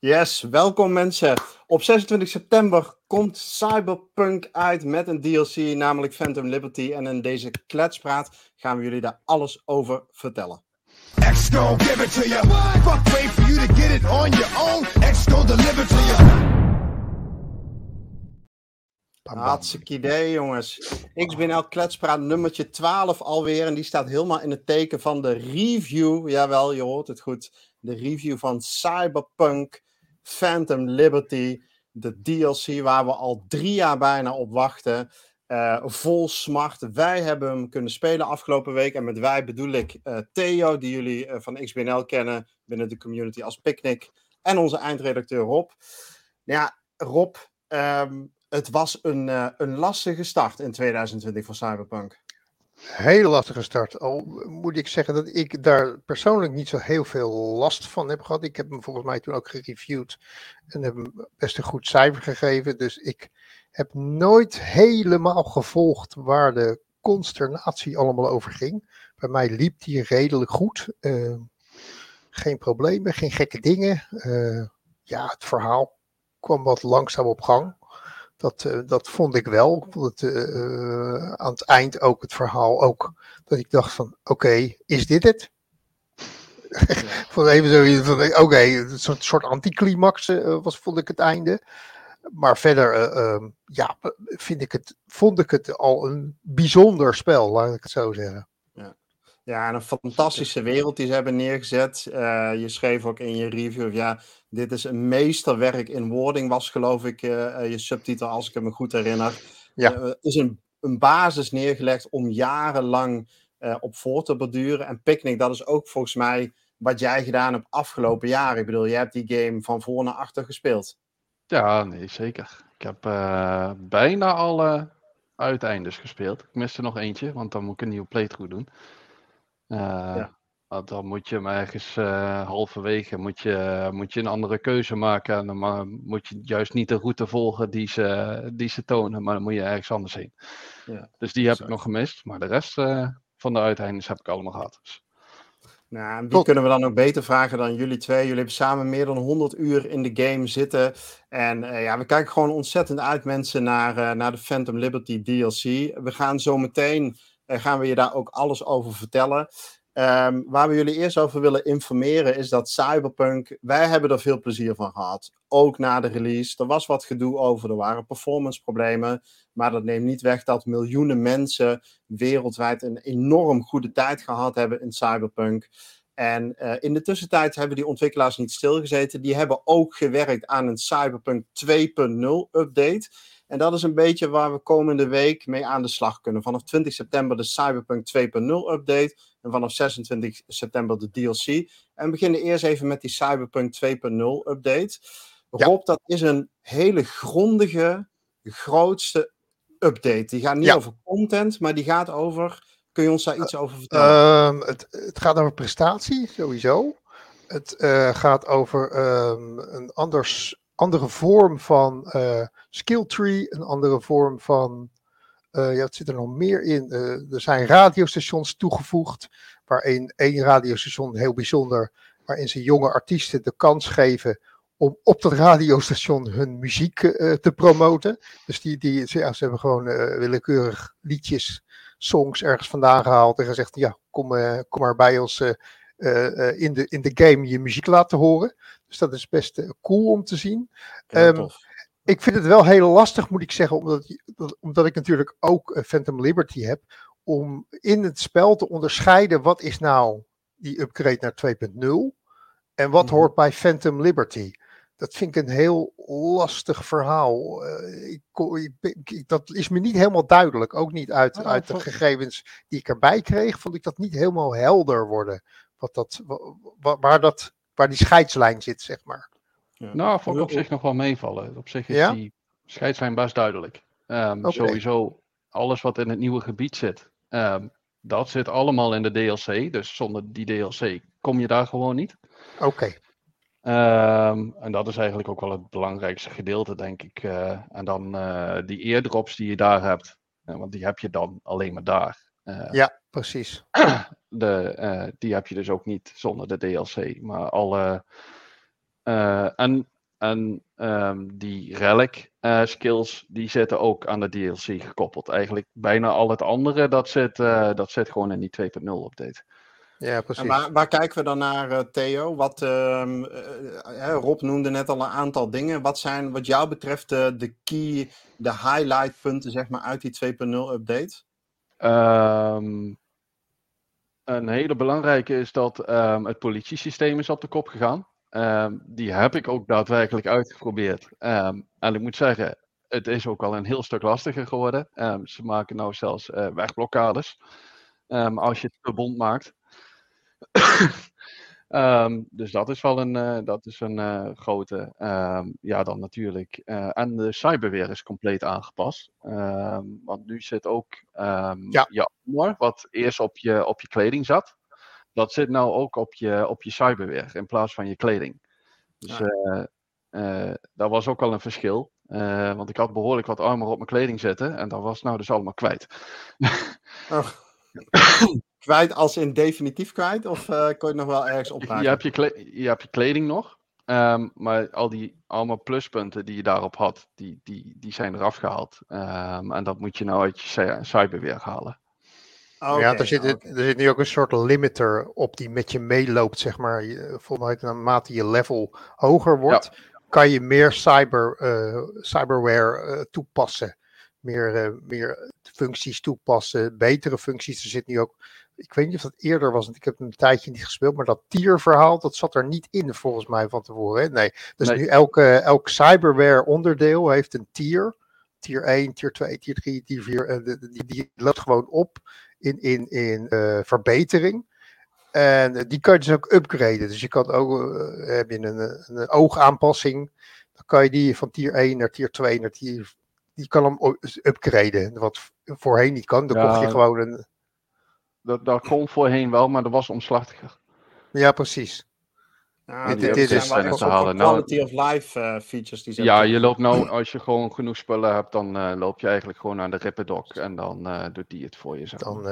Yes, welkom mensen. Op 26 september komt Cyberpunk uit met een DLC, namelijk Phantom Liberty. En in deze kletspraat gaan we jullie daar alles over vertellen. X give it to you. Fuck wait for you to get it on your own. X deliver to you. Hartstikke idee, jongens. XBNL Kletspraat nummertje 12 alweer. En die staat helemaal in het teken van de review. Jawel, je hoort het goed. De review van Cyberpunk Phantom Liberty. De DLC waar we al drie jaar bijna op wachten. Uh, vol smart. Wij hebben hem kunnen spelen afgelopen week. En met wij bedoel ik uh, Theo, die jullie uh, van XBNL kennen binnen de community als Picnic. En onze eindredacteur Rob. Ja, Rob, um, het was een, een lastige start in 2020 voor Cyberpunk. Hele lastige start. Al moet ik zeggen dat ik daar persoonlijk niet zo heel veel last van heb gehad. Ik heb hem volgens mij toen ook gereviewd en heb hem best een goed cijfer gegeven. Dus ik heb nooit helemaal gevolgd waar de consternatie allemaal over ging. Bij mij liep die redelijk goed. Uh, geen problemen, geen gekke dingen. Uh, ja, het verhaal kwam wat langzaam op gang. Dat, uh, dat vond ik wel. Ik vond het uh, aan het eind ook het verhaal ook. Dat ik dacht van, oké, okay, is dit het? vond even zo van, oké, okay, een soort, soort anticlimax was, vond ik het einde. Maar verder, uh, ja, vind ik het, vond ik het al een bijzonder spel, laat ik het zo zeggen. Ja, ja en een fantastische wereld die ze hebben neergezet. Uh, je schreef ook in je review, ja, dit is een meesterwerk in wording, was geloof ik uh, je subtitel, als ik me goed herinner. Ja. Uh, is een, een basis neergelegd om jarenlang uh, op voor te borduren. En Picnic, dat is ook volgens mij wat jij gedaan hebt afgelopen jaren. Ik bedoel, jij hebt die game van voor naar achter gespeeld. Ja, nee, zeker. Ik heb bijna alle uiteindes gespeeld. Ik miste nog eentje, want dan moet ik een nieuwe playthrough doen. ja. Dan moet je hem ergens uh, halverwege moet je, moet je een andere keuze maken. En dan moet je juist niet de route volgen die ze, die ze tonen, maar dan moet je ergens anders heen. Ja, dus die heb ik nog gemist. Maar de rest uh, van de uiteindes heb ik allemaal gehad. Dus. Nou, die kunnen we dan ook beter vragen dan jullie twee. Jullie hebben samen meer dan 100 uur in de game zitten. En uh, ja, we kijken gewoon ontzettend uit, mensen, naar, naar de Phantom Liberty DLC. We gaan zo meteen, gaan we je daar ook alles over vertellen. Um, waar we jullie eerst over willen informeren is dat Cyberpunk, wij hebben er veel plezier van gehad. Ook na de release. Er was wat gedoe over, er waren performance problemen. Maar dat neemt niet weg dat miljoenen mensen wereldwijd een enorm goede tijd gehad hebben in Cyberpunk. En uh, in de tussentijd hebben die ontwikkelaars niet stilgezeten. Die hebben ook gewerkt aan een Cyberpunk 2.0 update. En dat is een beetje waar we komende week mee aan de slag kunnen. Vanaf 20 september de Cyberpunk 2.0 update. En vanaf 26 september de DLC. En we beginnen eerst even met die Cyberpunk 2.0 update. Rob, dat is een hele grondige, grootste update. Die gaat niet ja. over content, maar die gaat over. Kun je ons daar iets over vertellen? Uh, het, het, gaat over prestatie, sowieso. Het uh, gaat over um, een anders andere vorm van uh, skill tree, een andere vorm van. Uh, ja, het zit er nog meer in. Uh, er zijn radiostations toegevoegd, waarin één radiostation heel bijzonder, waarin ze jonge artiesten de kans geven om op dat radiostation hun muziek te promoten. Dus die, die, ze hebben gewoon willekeurig liedjes, songs ergens vandaan gehaald en gezegd: ja, kom, kom maar bij ons in, de, in de game je muziek laten horen. Dus dat is best uh, cool om te zien. Um, ik vind het wel heel lastig, moet ik zeggen, omdat, omdat ik natuurlijk ook Phantom Liberty heb, om in het spel te onderscheiden wat is nou die upgrade naar 2.0 en wat -hmm. hoort bij Phantom Liberty. Dat vind ik een heel lastig verhaal. Uh, ik, ik, dat is me niet helemaal duidelijk. Ook niet uit, uit de gegevens die ik erbij kreeg, vond ik dat niet helemaal helder worden wat dat, waar, dat, waar die scheidslijn zit, zeg maar. Ja. Nou, vond ik op zich nog wel meevallen. Op zich is ja? die scheidslijn best duidelijk. Um, okay. Sowieso, alles wat in het nieuwe gebied zit, um, dat zit allemaal in de DLC. Dus zonder die DLC kom je daar gewoon niet. Oké. Okay. Um, en dat is eigenlijk ook wel het belangrijkste gedeelte, denk ik. Uh, en dan uh, die eerdrops die je daar hebt. Uh, want die heb je dan alleen maar daar. Ja, precies. De, uh, die heb je dus ook niet zonder de DLC. Maar alle en en ehm, die relic skills, die zitten ook aan de DLC gekoppeld. Eigenlijk bijna al het andere, dat zit, dat zit gewoon in die 2.0 update. Ja, precies. En waar, waar, kijken we dan naar, uh, Theo? Wat, uh, Rob noemde net al een aantal dingen. Wat zijn wat jou betreft de, de key, de highlight punten zeg maar, uit die 2.0 update? Um, een hele belangrijke is dat um, het politiesysteem is op de kop gegaan. Um, die heb ik ook daadwerkelijk uitgeprobeerd. en ik moet zeggen, het is ook al een heel stuk lastiger geworden. ze maken nou zelfs uh, wegblokkades als je het verbond maakt. Um, dus dat is wel een, uh, dat is een uh, grote. Um, ja, dan natuurlijk. Uh, en de cyberweer is compleet aangepast. Um, want nu zit ook ja. je armor, wat eerst op je, op je kleding zat. Dat zit nou ook op je, op je cyberweer in plaats van je kleding. Dus dat was ook al een verschil. want ik had behoorlijk wat armor op mijn kleding zitten. En dat was nou dus allemaal kwijt. oh. Kwijt als in definitief kwijt? Of uh, kon je het nog wel ergens opraken? Je hebt je, je, hebt je kleding nog. Um, maar al die allemaal pluspunten die je daarop had, die, die, die zijn eraf gehaald. Um, en dat moet je nou uit je cyberweer halen. Okay, ja, er zit, okay. er zit nu ook een soort limiter op die met je meeloopt, zeg maar. Volgens mij, naarmate je level hoger wordt, ja. kan je meer cyber, uh, cyberware uh, toepassen. Meer, uh, meer functies toepassen, betere functies. Er zit nu ook ik weet niet of dat eerder was, want ik heb een tijdje niet gespeeld, maar dat tierverhaal, dat zat er niet in volgens mij van tevoren. Hè? Nee, dus nu elke, elk cyberware onderdeel heeft een tier. Tier 1, tier 2, tier 3, tier 4. En die, die, die loopt gewoon op in, in, in uh, verbetering. En die kan je dus ook upgraden. Dus je kan ook, uh, heb je een, een oogaanpassing, dan kan je die van tier 1 naar tier 2 naar tier... Die kan hem upgraden, wat voorheen niet kan. Dan ja. kocht je gewoon een dat, dat kon voorheen wel, maar dat was omslachtiger. Ja, precies. Ja, dit, dit is te halen. Quality nou, of life uh, features die Ja, je loopt nou, als je gewoon genoeg spullen hebt, dan uh, loop je eigenlijk gewoon naar de Ripperdoc en dan uh, doet die het voor je. Zeg. Dan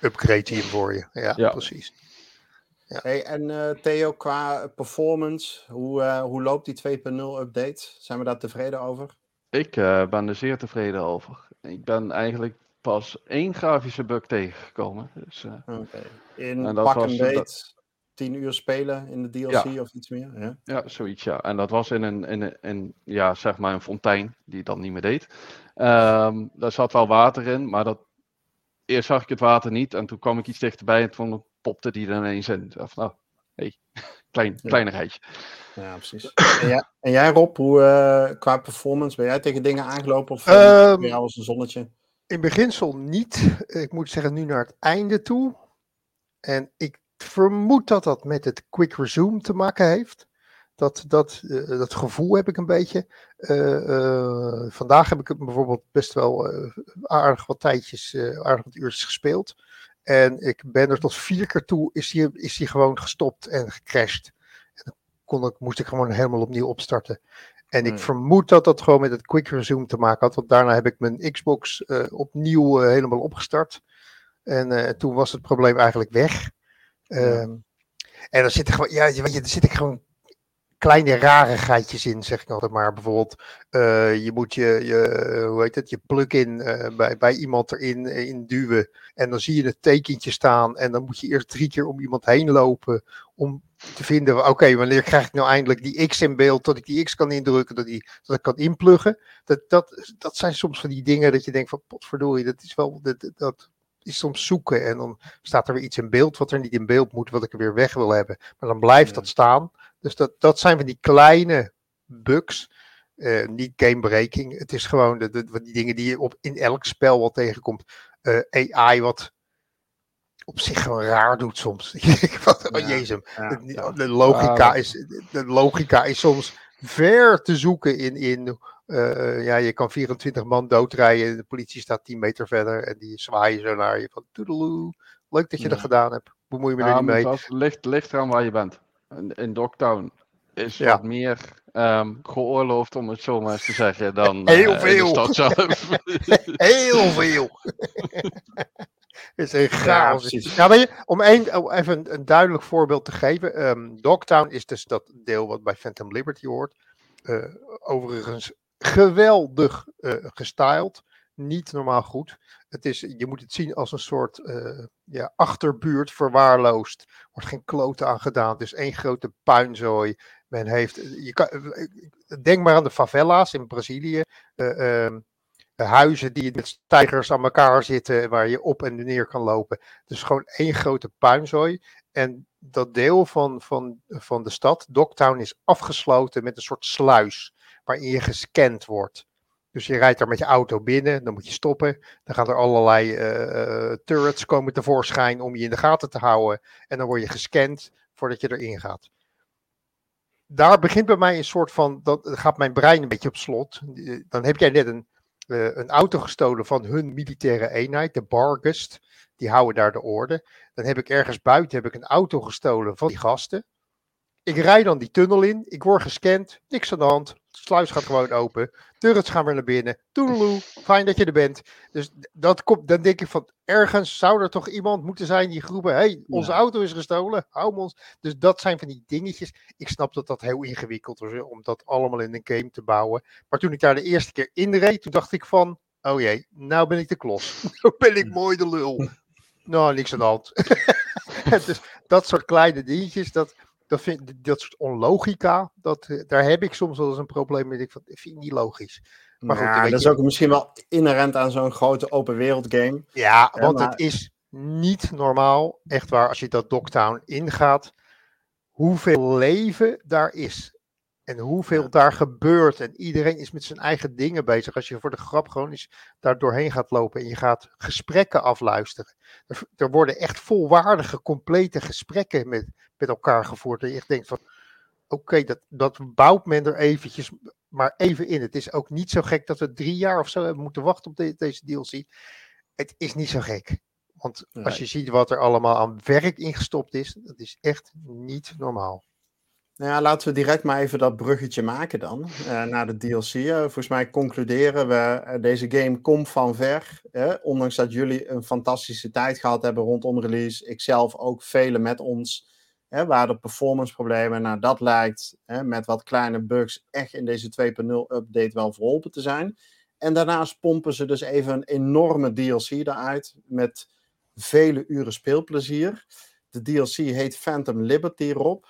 upgrade hij hem voor je. Ja, ja. precies. Ja. Hey, en Theo, qua performance, hoe, hoe loopt die 2.0 update? Zijn we daar tevreden over? Ik ben er zeer tevreden over. Ik ben eigenlijk pas één grafische bug tegengekomen. Dus, uh, okay. In pak een beet, tien uur spelen in de DLC ja. of iets meer? Ja. ja, zoiets ja. En dat was in een, in een, in, ja, zeg maar een fontein die het dan niet meer deed. Um, daar zat wel water in, maar dat, eerst zag ik het water niet en toen kwam ik iets dichterbij en toen popte die er ineens in. Of, nou, hey, klein, ja. kleinigheidje. Ja, precies. En jij, en jij Rob, hoe, uh, qua performance, ben jij tegen dingen aangelopen of uh, um, jou als een zonnetje? In beginsel niet. Ik moet zeggen, nu naar het einde toe. En ik vermoed dat dat met het quick resume te maken heeft. Dat, dat, uh, dat gevoel heb ik een beetje. Uh, uh, vandaag heb ik bijvoorbeeld best wel aardig wat tijdjes, aardig wat uurtjes gespeeld. En ik ben er tot vier keer toe, is die, is die gewoon gestopt en gecrashed. En dan kon ik, moest ik gewoon helemaal opnieuw opstarten. En ik hmm. vermoed dat dat gewoon met het quick resume te maken had. Want daarna heb ik mijn Xbox uh, opnieuw uh, helemaal opgestart. En uh, toen was het probleem eigenlijk weg. Um, en dan zit er gewoon, ja, weet je, er zitten gewoon kleine rarigheidjes in, zeg ik altijd maar. Bijvoorbeeld, je moet je, je, hoe heet het, je plugin bij, bij iemand erin in duwen. En dan zie je het tekentje staan. En dan moet je eerst drie keer om iemand heen lopen. Om te vinden, oké, okay, wanneer krijg ik nou eindelijk die X in beeld, dat ik die X kan indrukken, dat, die, dat ik kan inpluggen. Dat, dat, dat zijn soms van die dingen dat je denkt van, potverdorie, dat is wel, dat, dat is soms zoeken en dan staat er weer iets in beeld wat er niet in beeld moet, wat ik er weer weg wil hebben. Maar dan blijft dat staan. Dus dat, dat zijn van die kleine bugs. Uh, niet game breaking. Het is gewoon de, de, die dingen die je op, in elk spel wel tegenkomt. Uh, AI wat op zich gewoon raar doet soms. wat, oh jezus, ja, ja. De, logica is, de logica is soms ver te zoeken in, in uh, ja, je kan 24 man doodrijden, de politie staat 10 meter verder en die zwaaien zo naar je van toedeloe, leuk dat je dat gedaan hebt, bemoei me er niet mee. Het ligt, ligt eraan waar je bent. In, in Dogtown is wat meer um, geoorloofd, om het zo maar eens te zeggen, dan Heel uh, veel. de stad zelf. Heel veel. is een chaos. Ja, weet je, om een, even een, duidelijk voorbeeld te geven. Um, Dogtown is dus dat deel wat bij Phantom Liberty hoort. Uh, overigens geweldig uh, gestyled. Niet normaal goed. Het is, je moet het zien als een soort uh, ja, achterbuurt verwaarloosd. Wordt geen kloten aan gedaan. Het is één grote puinzooi. Men heeft, je kan, denk maar aan de favela's in Brazilië. Uh, huizen die met stijgers aan elkaar zitten, waar je op en neer kan lopen. Dus gewoon één grote puinzooi. En dat deel van, van, van de stad, Dogtown, is afgesloten met een soort sluis waarin je gescand wordt. Dus je rijdt daar met je auto binnen, dan moet je stoppen. Dan gaan er allerlei uh, turrets komen tevoorschijn om je in de gaten te houden. En dan word je gescand voordat je erin gaat. Daar begint bij mij een soort van, dan gaat mijn brein een beetje op slot. Dan heb jij net een, een auto gestolen van hun militaire eenheid, de Bargust. Die houden daar de orde. Dan heb ik ergens buiten heb ik een auto gestolen van die gasten. Ik rijd dan die tunnel in, ik word gescand, niks aan de hand. De sluis gaat gewoon open, turrets gaan weer naar binnen. Toedeloe, fijn dat je er bent. Dus dat komt, dan denk ik van, ergens zou er toch iemand moeten zijn die groepen, hey, onze auto is gestolen, hou ons. Dus dat zijn van die dingetjes. Ik snap dat dat heel ingewikkeld is om dat allemaal in een game te bouwen. Maar toen ik daar de eerste keer in reed, toen dacht ik van, oh jee, nou ben ik de klos. nou ben ik mooi de lul. nou, niks aan de hand. dus dat soort kleine dingetjes, dat dat, vind, dat soort onlogica, dat, eh, daar heb ik soms wel eens een probleem mee. Ik vind, vind ik niet logisch. Maar goed, ja, dat is ook misschien wel inherent aan zo'n grote open wereld game. Ja, want het is niet normaal, echt waar, als je dat Dogtown ingaat, hoeveel leven daar is. En hoeveel daar gebeurt. En iedereen is met zijn eigen dingen bezig. Als je voor de grap gewoon eens daar doorheen gaat lopen en je gaat gesprekken afluisteren. Er, er worden echt volwaardige, complete gesprekken met, met elkaar gevoerd. En je echt denkt van, oké, dat, dat bouwt men er eventjes maar even in. Het is ook niet zo gek dat we drie jaar of zo hebben moeten wachten op de, deze DLC. Het is niet zo gek. Want als je ziet wat er allemaal aan werk ingestopt is, dat is echt niet normaal. Nou ja, laten we direct maar even dat bruggetje maken dan, uh, naar de DLC. Uh, volgens mij concluderen we, uh, deze game komt van ver. ondanks dat jullie een fantastische tijd gehad hebben rondom release. Ikzelf ook, velen met ons, waar de performance problemen, nou dat lijkt met wat kleine bugs echt in deze 2.0 update wel verholpen te zijn. En daarnaast pompen ze dus even een enorme DLC eruit met vele uren speelplezier. De DLC heet Phantom Liberty, Rob.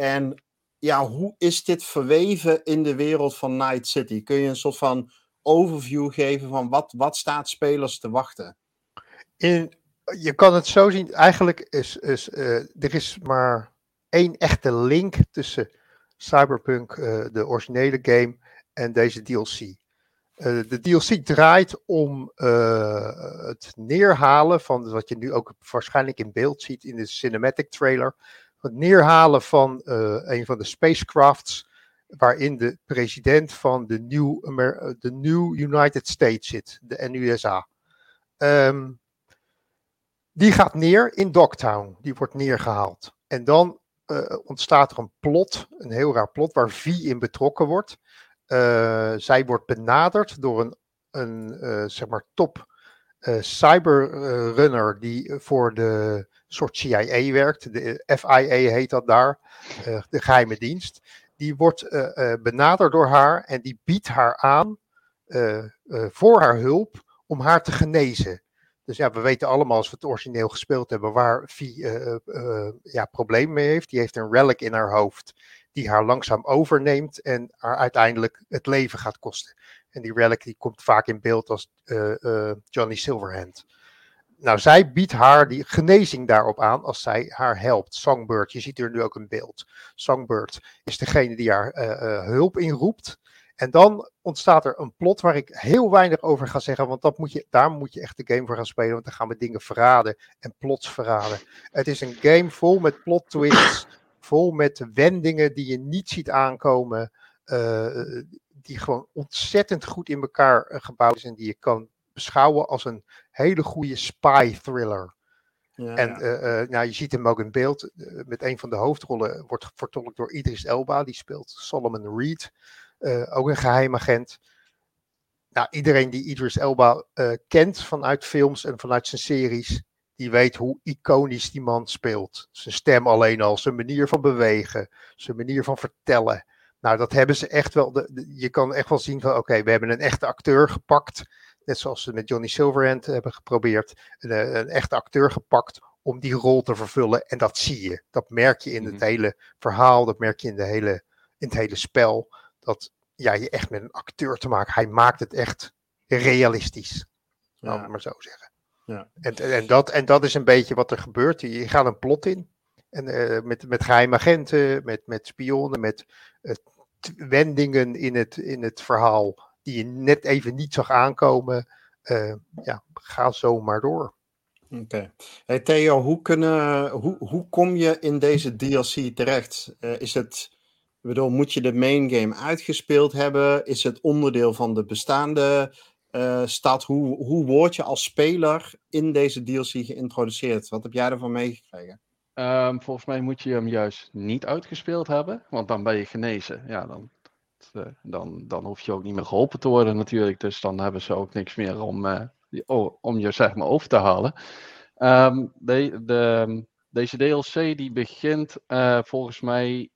En ja, hoe is dit verweven in de wereld van Night City? Kun je een soort van overview geven van wat, wat staat spelers te wachten? In, je kan het zo zien, eigenlijk is, is uh, er is maar één echte link tussen Cyberpunk, uh, de originele game, en deze DLC. Uh, de DLC draait om het neerhalen van wat je nu ook waarschijnlijk in beeld ziet in de cinematic trailer het neerhalen van uh, een van de spacecrafts waarin de president van de New, Amer de New United States zit, de NUSA. Um, die gaat neer in Dogtown, die wordt neergehaald. En dan uh, ontstaat er een plot, een heel raar plot, waar V in betrokken wordt. Zij wordt benaderd door een, een zeg maar top cyberrunner die voor de soort CIA werkt. De FIA heet dat daar, uh, de geheime dienst. Die wordt uh, benaderd door haar en die biedt haar aan voor haar hulp om haar te genezen. Dus ja, we weten allemaal als we het origineel gespeeld hebben waar Vi ja, problemen mee heeft. Die heeft een relic in haar hoofd die haar langzaam overneemt en haar uiteindelijk het leven gaat kosten. En die relic die komt vaak in beeld als Johnny Silverhand nou, zij biedt haar die genezing daarop aan als zij haar helpt. Songbird, je ziet er nu ook een beeld. Songbird is degene die haar uh, hulp inroept. En dan ontstaat er een plot waar ik heel weinig over ga zeggen, want dat moet je, daar moet je echt de game voor gaan spelen, want dan gaan we dingen verraden en plots verraden. Het is een game vol met plot twists, vol met wendingen die je niet ziet aankomen, uh, die gewoon ontzettend goed in elkaar gebouwd is en die je kan beschouwen als een hele goede spy thriller. Ja, en uh, uh, nou, je ziet hem ook in beeld. Uh, met een van de hoofdrollen wordt vertolkt door Idris Elba. Die speelt Solomon Reed. ook een geheimagent. Nou, iedereen die Idris Elba kent vanuit films en vanuit zijn series. die weet hoe iconisch die man speelt. Zijn stem alleen al, zijn manier van bewegen, zijn manier van vertellen. Nou, dat hebben ze echt wel. De, je kan echt wel zien van oké, we hebben een echte acteur gepakt. Net zoals ze met Johnny Silverhand hebben geprobeerd. Een, eh, een echte acteur gepakt om die rol te vervullen. En dat zie je. Dat merk je in het mhm. hele verhaal. Dat merk je in, de hele, in het hele spel. Dat ja, je echt met een acteur te maken. Hij maakt het echt realistisch. Laten we maar zo zeggen. Ja. En, en, dat, en dat is een beetje wat er gebeurt. Je gaat een plot in. En, uh, met, met geheime agenten, met, met spionnen, met uh, wendingen in het, in het verhaal die je net even niet zag aankomen. Uh, ja, ga zo maar door. Oké. Hey Theo, hoe, kunnen, hoe, hoe kom je in deze DLC terecht? is het, ik bedoel, moet je de main game uitgespeeld hebben? Is het onderdeel van de bestaande uh, staat, hoe, hoe word je als speler in deze DLC geïntroduceerd? Wat heb jij ervan meegekregen? Um, volgens mij moet je hem juist niet uitgespeeld hebben, want dan ben je genezen. Ja, dan, dan, dan hoef je ook niet meer geholpen te worden natuurlijk. Dus dan hebben ze ook niks meer om, uh, om je zeg maar over te halen. Um, de, de, deze DLC die begint volgens mij,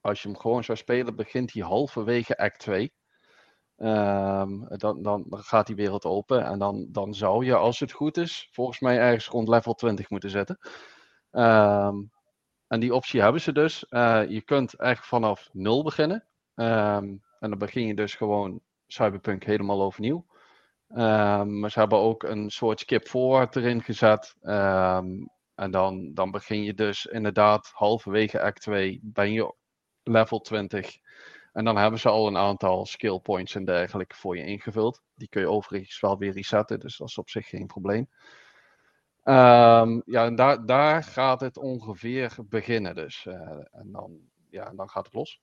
als je hem gewoon zou spelen, begint hij halverwege act 2. Um, dan, dan, gaat die wereld open en dan, dan zou je, als het goed is, volgens mij ergens rond level 20 moeten zetten. Um, en die optie hebben ze dus. Uh, je kunt echt vanaf nul beginnen. Um, en dan begin je dus gewoon Cyberpunk helemaal overnieuw. maar ze hebben ook een soort skip forward erin gezet. en dan, dan begin je dus inderdaad halverwege Act 2 ben je level 20. En dan hebben ze al een aantal skill points en dergelijke voor je ingevuld. Die kun je overigens wel weer resetten, dus dat is op zich geen probleem. Um, ja, en daar, daar gaat het ongeveer beginnen dus. Uh, en dan, ja, dan gaat het los.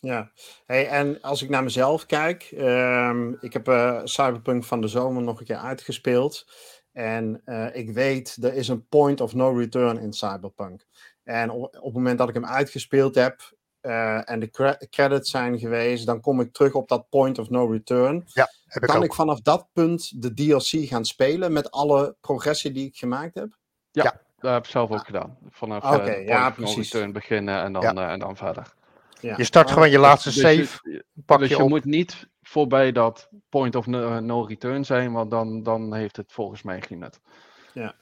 Ja, hey, en als ik naar mezelf kijk, um, ik heb uh, Cyberpunk van de zomer nog een keer uitgespeeld. En uh, ik weet, er is een point of no return in Cyberpunk. En op, op, het moment dat ik hem uitgespeeld heb, uh, en de credits zijn geweest, dan kom ik terug op dat point of no return. Ja, heb ik kan ook. ik vanaf dat punt de DLC gaan spelen met alle progressie die ik gemaakt heb? Ja, ja. dat heb ik zelf ook gedaan. Vanaf uh, okay, ja, no return beginnen en dan, ja. uh, en dan verder. Ja. Je start gewoon je laatste dus, save. Dus, pak dus je, je moet niet voorbij dat point of no, no return zijn, want dan, dan heeft het volgens mij geen nut. Ja.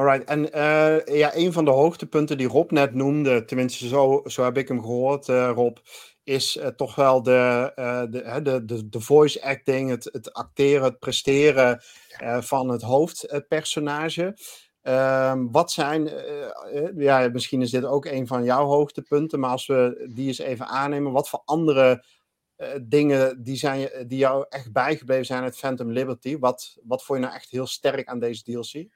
Alright, en uh, ja, een van de hoogtepunten die Rob net noemde, tenminste zo, zo heb ik hem gehoord, uh, Rob, is uh, toch wel de, de, de, de, de voice acting, het, het acteren, het presteren van het hoofdpersonage. Ehm, wat zijn, ja, misschien is dit ook een van jouw hoogtepunten, maar als we die eens even aannemen, wat voor andere dingen die, zijn, die jou echt bijgebleven zijn uit Phantom Liberty? Wat, wat vond je nou echt heel sterk aan deze DLC?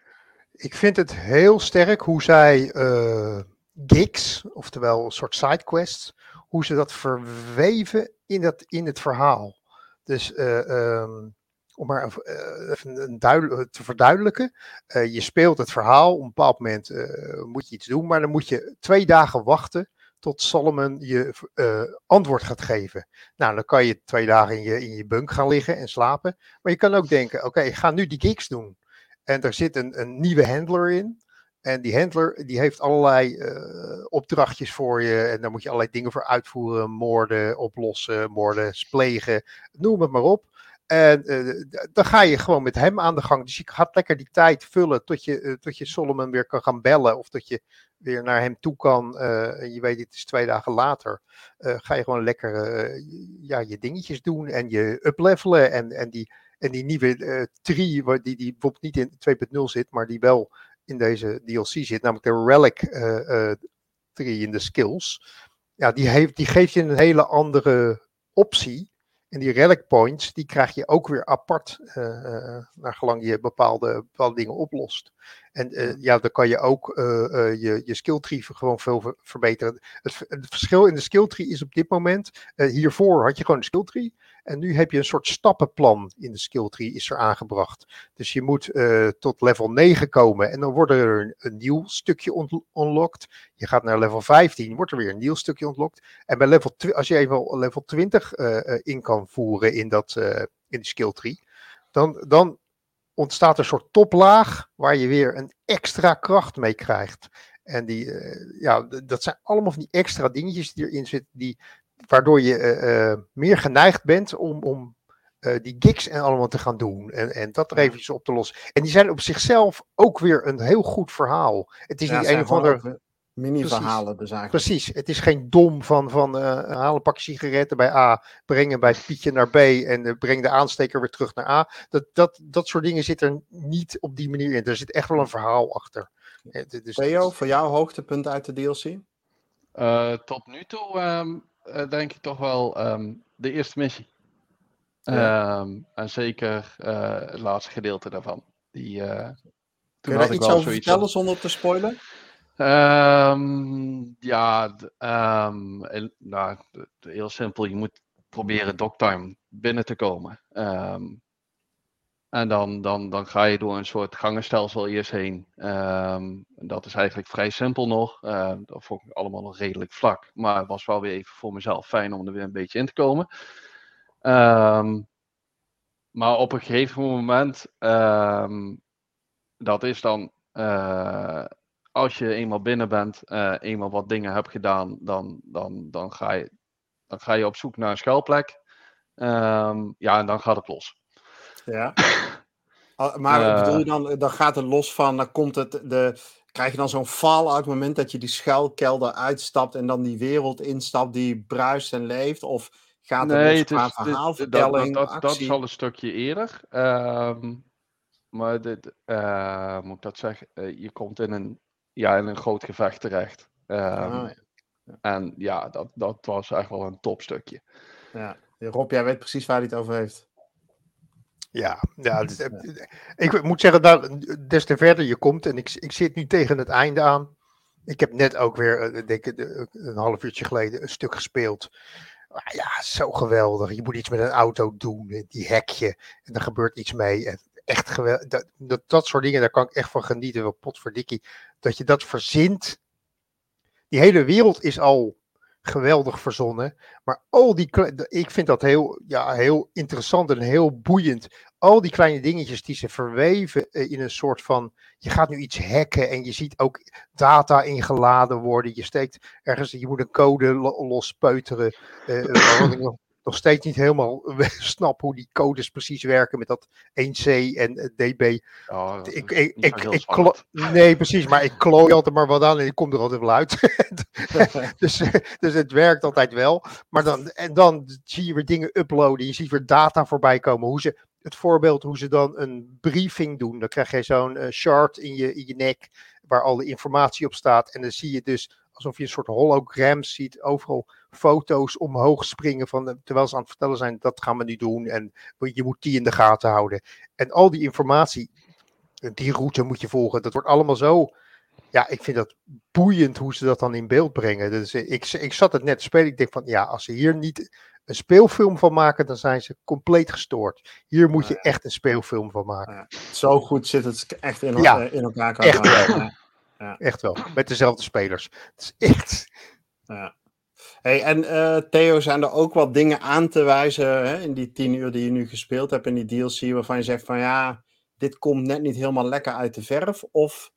Ik vind het heel sterk hoe zij uh, gigs, oftewel een soort sidequests, hoe ze dat verweven in, dat, in het verhaal. Dus uh, um, om maar even te verduidelijken. je speelt het verhaal, op een bepaald moment moet je iets doen, maar dan moet je twee dagen wachten tot Solomon je antwoord gaat geven. Nou, dan kan je twee dagen in je, in je bunk gaan liggen en slapen. Maar je kan ook denken, oké, ik ga nu die gigs doen. En er zit een, een nieuwe handler in. En die handler die heeft allerlei uh, opdrachtjes voor je. En daar moet je allerlei dingen voor uitvoeren. Moorden oplossen, moorden plegen. Noem het maar op. En uh, dan ga je gewoon met hem aan de gang. Dus je gaat lekker die tijd vullen tot je, uh, tot je Solomon weer kan gaan bellen. Of dat je weer naar hem toe kan. en je weet, het is twee dagen later. ga je gewoon lekker ja, je dingetjes doen en je uplevelen. En, en die en die nieuwe uh, tree, die, die bijvoorbeeld niet in 2.0 zit, maar die wel in deze DLC zit, namelijk de Relic uh, tree in de skills. Ja, die, heeft, die geeft je een hele andere optie. En die relic points, die krijg je ook weer apart, naar gelang je bepaalde, bepaalde dingen oplost. En uh, ja, dan kan je ook je, je skill tree gewoon veel verbeteren. Het, het, verschil in de skill tree is op dit moment, hiervoor had je gewoon een skill tree. En nu heb je een soort stappenplan in de skill tree is er aangebracht. Dus je moet tot level 9 komen en dan wordt er een, een nieuw stukje on unlocked. Je gaat naar level 15, wordt er weer een nieuw stukje unlocked. En bij level als je even level 20 uh, uh, in kan voeren in, dat, in de skill tree, dan, dan ontstaat een soort toplaag waar je weer een extra kracht mee krijgt. En die, ja, dat zijn allemaal van die extra dingetjes die erin zitten, die, waardoor je meer geneigd bent om, om die gigs en allemaal te gaan doen. En, en dat er eventjes op te lossen. En die zijn op zichzelf ook weer een heel goed verhaal. Het is niet een of ander Mini-verhalen dus eigenlijk. Precies, het is geen dom van, van uh, haal een pak sigaretten bij A, brengen bij Pietje naar B en uh, breng de aansteker weer terug naar A. Dat, dat, dat soort dingen zit er niet op die manier in. Er zit echt wel een verhaal achter. Dus, Theo, voor jou hoogtepunt uit de DLC? Uh, tot nu toe um, denk ik toch wel um, de eerste missie. Ja. Um, en zeker het laatste gedeelte daarvan. Die, Kun je daar iets over vertellen zonder te spoilen? Um, ja, um, nou, heel simpel. Je moet proberen docktime binnen te komen. Um, en dan, dan, dan ga je door een soort gangenstelsel eerst heen. dat is eigenlijk vrij simpel nog. Dat vond ik allemaal nog redelijk vlak. Maar het was wel weer even voor mezelf fijn om er weer een beetje in te komen. maar op een gegeven moment, dat is dan. Uh, als je eenmaal binnen bent, uh, eenmaal wat dingen hebt gedaan, dan, dan, dan, ga, je, dan ga je op zoek naar een schuilplek. Um, ja, en dan gaat het los. Ja. maar uh, bedoel je dan, dan gaat het los van, dan komt het, de, krijg je dan zo'n fallout moment dat je die schuilkelder uitstapt en dan die wereld instapt die bruist en leeft? Of gaat het nee, los qua verhaalvertelling, dat, dat, dat, dat, is al een stukje eerder. Um, maar dit, uh, moet ik dat zeggen? Uh, je komt in een ja, in een groot gevecht terecht. Um, ja. En ja, dat, dat was echt wel een topstukje. Ja. Rob, jij weet precies waar hij het over heeft. Ja, ja, ik moet zeggen, dat des te verder je komt, en ik, ik zit nu tegen het einde aan. Ik heb net ook weer, eh, denk ik, een half uurtje geleden een stuk gespeeld. Ja, zo geweldig. Je moet iets met een auto doen, die hekje, en er gebeurt iets mee. En echt geweldig. Dat, dat, dat soort dingen, daar kan ik echt van genieten. Wel potverdikkie. Dat je dat verzint. Die hele wereld is al geweldig verzonnen. Maar al die, ik vind dat heel, ja, heel interessant en heel boeiend. Al die kleine dingetjes die ze verweven eh, in een soort van, je gaat nu iets hacken en je ziet ook data ingeladen worden. Je steekt ergens, je moet een code lospeuteren. Uh, nog steeds niet helemaal snap hoe die codes precies werken met dat 1C en eh, DB. Oh, ik, ik, ik, ik nee, precies, maar ik klooi altijd maar wat aan en ik kom er altijd wel uit. dus, dus het werkt altijd wel. Maar dan, en dan zie je weer dingen uploaden, je ziet weer data voorbij komen. Hoe ze, het voorbeeld hoe ze dan een briefing doen. Dan krijg je zo'n uh, chart in je, in je nek waar al de informatie op staat. En dan zie je dus alsof je een soort hologram ziet, overal foto's omhoog springen van, terwijl ze aan het vertellen zijn, dat gaan we nu doen en je moet die in de gaten houden. En al die informatie, die route moet je volgen, dat wordt allemaal zo, ja, ik vind dat boeiend hoe ze dat dan in beeld brengen. Dus ik, ik zat het net te spelen, ik denk van, ja, als ze hier niet een speelfilm van maken, dan zijn ze compleet gestoord. Hier moet je echt een speelfilm van maken. Ja, zo goed zit het echt in, ja, in elkaar. Echt. Ja. Echt wel. Met dezelfde spelers. Het is echt. Ja. Hey, en uh, Theo, zijn er ook wat dingen aan te wijzen hè, in die tien uur die je nu gespeeld hebt in die DLC, waarvan je zegt van ja, dit komt net niet helemaal lekker uit de verf? Of,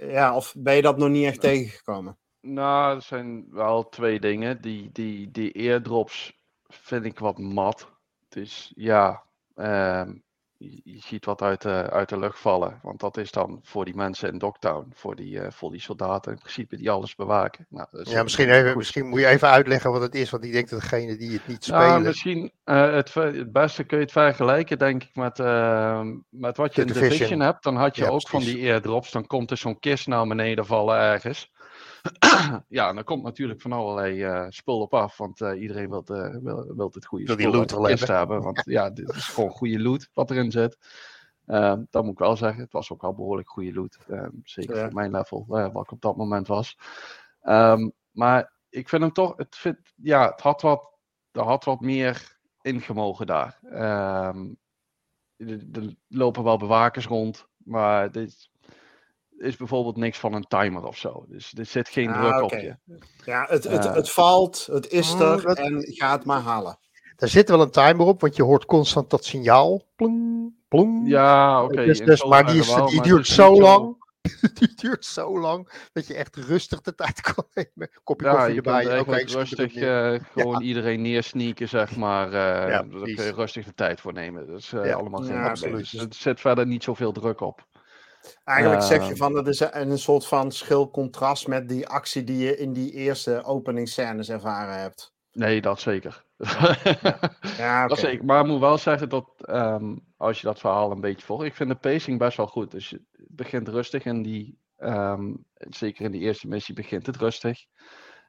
ja, of ben je dat nog niet echt tegengekomen? Nou, er zijn wel twee dingen. Die, die, die airdrops vind ik wat mat. Dus ja, um, je, ziet wat uit de, uit de lucht vallen. Want dat is dan voor die mensen in Dogtown, voor die, uh, voor die soldaten in principe die alles bewaken. Nou, ja, misschien, even, misschien moet je even uitleggen wat het is, want ik denk dat degene die het niet spelen... Nou, misschien uh, het, het beste kun je het vergelijken, denk ik, met, uh, met wat je de in Division. Division hebt. Dan had je ja, ook precies. van die airdrops, dan komt er zo'n kist naar beneden vallen ergens. ja, en dan komt natuurlijk van allerlei uh, spul op af, want uh, iedereen wil, uh, wil, wil het goede wil spul die loot hebben. Want ja, dit is gewoon goede loot wat erin zit. Ehm, dat moet ik wel zeggen. Het was ook al behoorlijk goede loot. Ehm, zeker ja. voor mijn level, wat ik op dat moment was. Um, maar ik vind hem toch, het, vind, ja, het had wat, er had wat meer ingemogen daar. er lopen wel bewakers rond, maar dit, is bijvoorbeeld niks van een timer of zo. Dus er zit geen ah, druk okay. op je. Ja, het, het, uh, het valt, het is er en ga het maar halen. Daar zit wel een timer op, want je hoort constant dat signaal. Plong, plong. Ja, oké. Dus, dus, maar die, is, die duurt zo lang. die duurt zo lang dat je echt rustig de tijd kan nemen. Kopje ja, koffie je erbij. rustig uh, gewoon iedereen neersneaken, zeg maar. Uh, Ja, daar kun je rustig de tijd voor nemen. Uh, Ja, allemaal geen ja, probleem. absoluut. Dus er zit verder niet zoveel druk op. Eigenlijk zeg je Ehm. van, dat is een, een soort van schil contrast met die actie die je in die eerste openingsscènes ervaren hebt. Nee, dat zeker. Ja. Dat zeker. Maar ik moet wel zeggen dat ehm, als je dat verhaal een beetje volgt, ik vind de pacing best wel goed. Dus je het begint rustig en die, ehm, zeker in die eerste missie begint het rustig.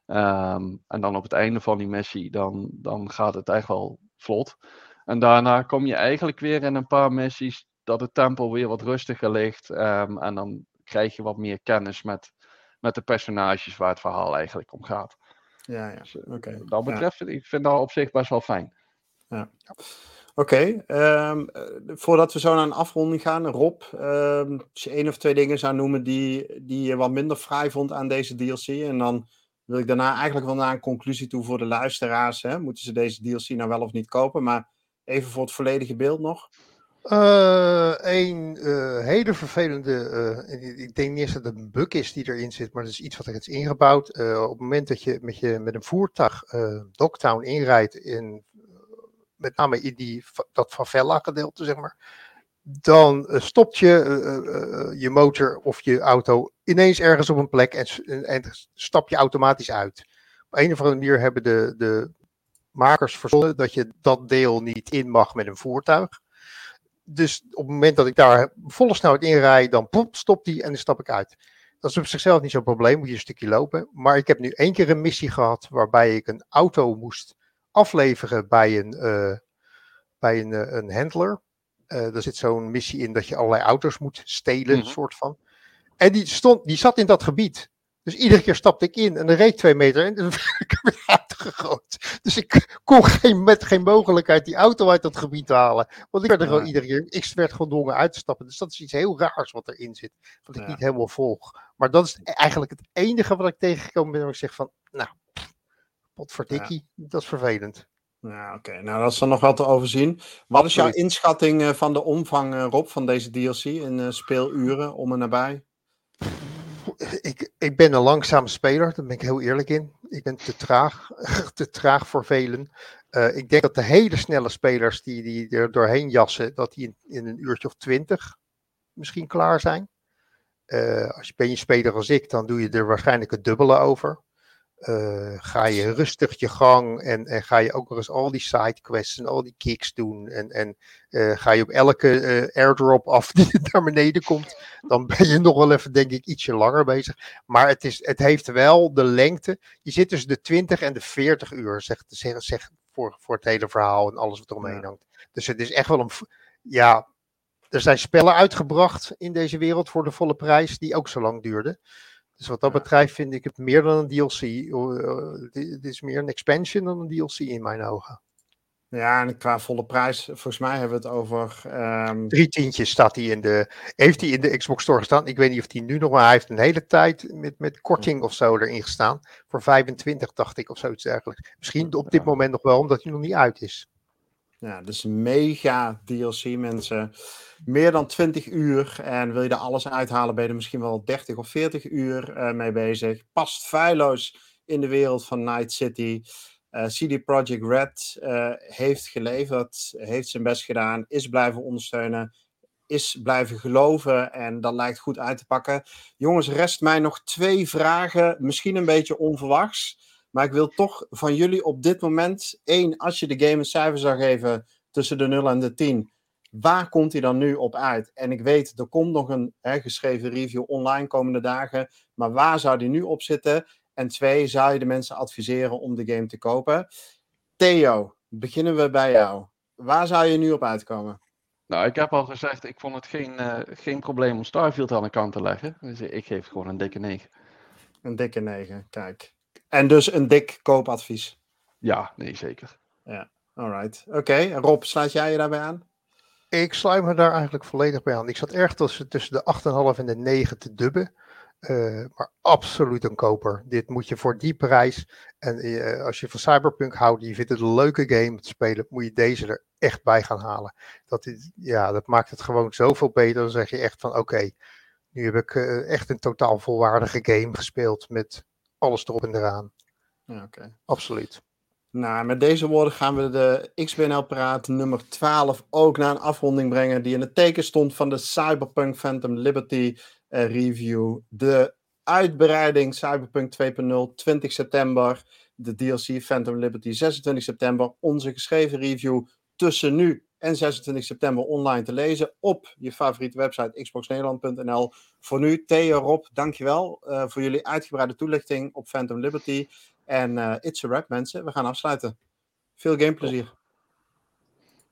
En dan op het einde van die missie, dan, dan gaat het echt wel vlot. En daarna kom je eigenlijk weer in een paar missies dat het tempo weer wat rustiger ligt. ehm, en dan krijg je wat meer kennis met, met de personages waar het verhaal eigenlijk om gaat. Ja, ja. Dus, eh, wat dat Ja. betreft, ik vind dat op zich best wel fijn. Oké, ehm, eh, voordat we zo naar een afronding gaan, Rob, ehm, als je één of twee dingen zou noemen die, die je wat minder fraai vond aan deze DLC, en dan wil ik daarna eigenlijk wel naar een conclusie toe voor de luisteraars. Hè? Moeten ze deze DLC nou wel of niet kopen? Maar even voor het volledige beeld nog. Eh, een eh, hele vervelende, eh, ik- denk niet eens dat het een bug is die erin zit, maar dat is iets wat er is ingebouwd. Op het moment dat je met, je, met een voertuig Dogtown inrijdt, in, met name in die, dat favela gedeelte, zeg maar, dan stopt je je motor of je auto ineens ergens op een plek en, en stap je automatisch uit. Op een of andere manier hebben de, de makers verzonnen dat je dat deel niet in mag met een voertuig. Dus op het moment dat ik daar volle snelheid in rijd, dan pop, stopt die en dan stap ik uit. Dat is op zichzelf niet zo'n probleem, moet je een stukje lopen. Maar ik heb nu één keer een missie gehad waarbij ik een auto moest afleveren bij een, eh, bij een, eh, een handler. Eh er zit zo'n missie in dat je allerlei auto's moet stelen, Mhm. soort van. En die, stond, die zat in dat gebied. Dus iedere keer stapte ik in en dan reed twee meter en dan werd ik er weer uitgegooid. Dus ik kon geen, met geen mogelijkheid die auto uit dat gebied halen. Want ik werd er gewoon iedere keer, ik werd gedwongen uit te stappen. Dus dat is iets heel raars wat erin zit. Wat ik Ja. niet helemaal volg. Maar dat is eigenlijk het enige wat ik tegengekomen ben. Waar ik zeg van, nou, potverdikkie, dat is vervelend. Ja, oké. Nou, dat is dan nog wel te overzien. Wat is jouw inschatting van de omvang, eh, Rob, van deze DLC in eh, speeluren om en nabij? Ik, ik ben een langzame speler, daar ben ik heel eerlijk in. Ik ben te traag, te traag voor velen. Eh, ik denk dat de hele snelle spelers die, die er doorheen jassen, dat die in, in een uurtje of twintig misschien klaar zijn. Eh, als je ben je speler als ik, dan doe je er waarschijnlijk het dubbele over. Eh, ga je rustig je gang en, en ga je ook nog eens al die sidequests en al die kicks doen. En, en eh, ga je op elke eh, airdrop af die naar beneden komt, dan ben je nog wel even, denk ik, ietsje langer bezig. Maar het, is, het heeft wel de lengte. Je zit tussen de 20 en de 40 uur, zeg, zeg, zeg voor, voor het hele verhaal en alles wat eromheen Ja. hangt. Dus het is echt wel een. Ja, er zijn spellen uitgebracht in deze wereld voor de volle prijs, die ook zo lang duurden. Dus wat dat betreft vind ik het meer dan een DLC. Het is meer een expansion dan een DLC in mijn ogen. Ja, en qua volle prijs, volgens mij hebben we het over. ehm, Drie tientjes staat hij in de. Heeft hij in de Xbox Store gestaan? Ik weet niet of hij nu nog, maar hij heeft een hele tijd met, met korting of zo erin gestaan. Voor 25, dacht ik, of zoiets dergelijks. Misschien op dit moment nog wel, omdat hij nog niet uit is. Ja, dus mega DLC, mensen. Meer dan 20 uur. En wil je er alles uithalen, ben je er misschien wel 30 of 40 uur eh, mee bezig. Past feilloos in de wereld van Night City. Eh, CD Projekt Red eh, heeft geleverd, heeft zijn best gedaan, is blijven ondersteunen, is blijven geloven en dat lijkt goed uit te pakken. Jongens, rest mij nog twee vragen, misschien een beetje onverwachts. Maar ik wil toch van jullie op dit moment, één, als je de game een cijfer zou geven tussen de 0 en de 10, waar komt hij dan nu op uit? En ik weet, er komt nog een hè, geschreven review online komende dagen, maar waar zou die nu op zitten? En twee, zou je de mensen adviseren om de game te kopen? Theo, beginnen we bij jou. Waar zou je nu op uitkomen? Nou, ik heb al gezegd, ik vond het geen, eh, geen probleem om Starfield aan de kant te leggen. Dus ik geef gewoon een dikke 9. Een dikke 9, kijk. En dus een dik koopadvies. Ja, nee, zeker. Alright. Oké, Rob, sluit jij je daarbij aan? Ik sluit me daar eigenlijk volledig bij aan. Ik zat erg tussen, tussen de 8,5 en de 9 te dubben. Uh, maar absoluut een koper. Dit moet je voor die prijs. En uh, als je van Cyberpunk houdt, je vindt het een leuke game te spelen, moet je deze er echt bij gaan halen. Dat, is, ja, dat maakt het gewoon zoveel beter. Dan zeg je echt van oké, nu heb ik uh, echt een totaal volwaardige game gespeeld met alles erop en eraan. Ja, okay. Absoluut. Nou, met deze woorden gaan we de XBNL-praat nummer 12 ook naar een afronding brengen. Die in het teken stond van de Cyberpunk Phantom Liberty uh, review. De uitbreiding Cyberpunk 2.0 20 september. De DLC Phantom Liberty 26 september. Onze geschreven review tussen nu en 26 september online te lezen op je favoriete website xboxnederland.nl. Voor nu, Theo, Rob, dankjewel uh, voor jullie uitgebreide toelichting op Phantom Liberty. En uh, it's a wrap, mensen. We gaan afsluiten. Veel gameplezier.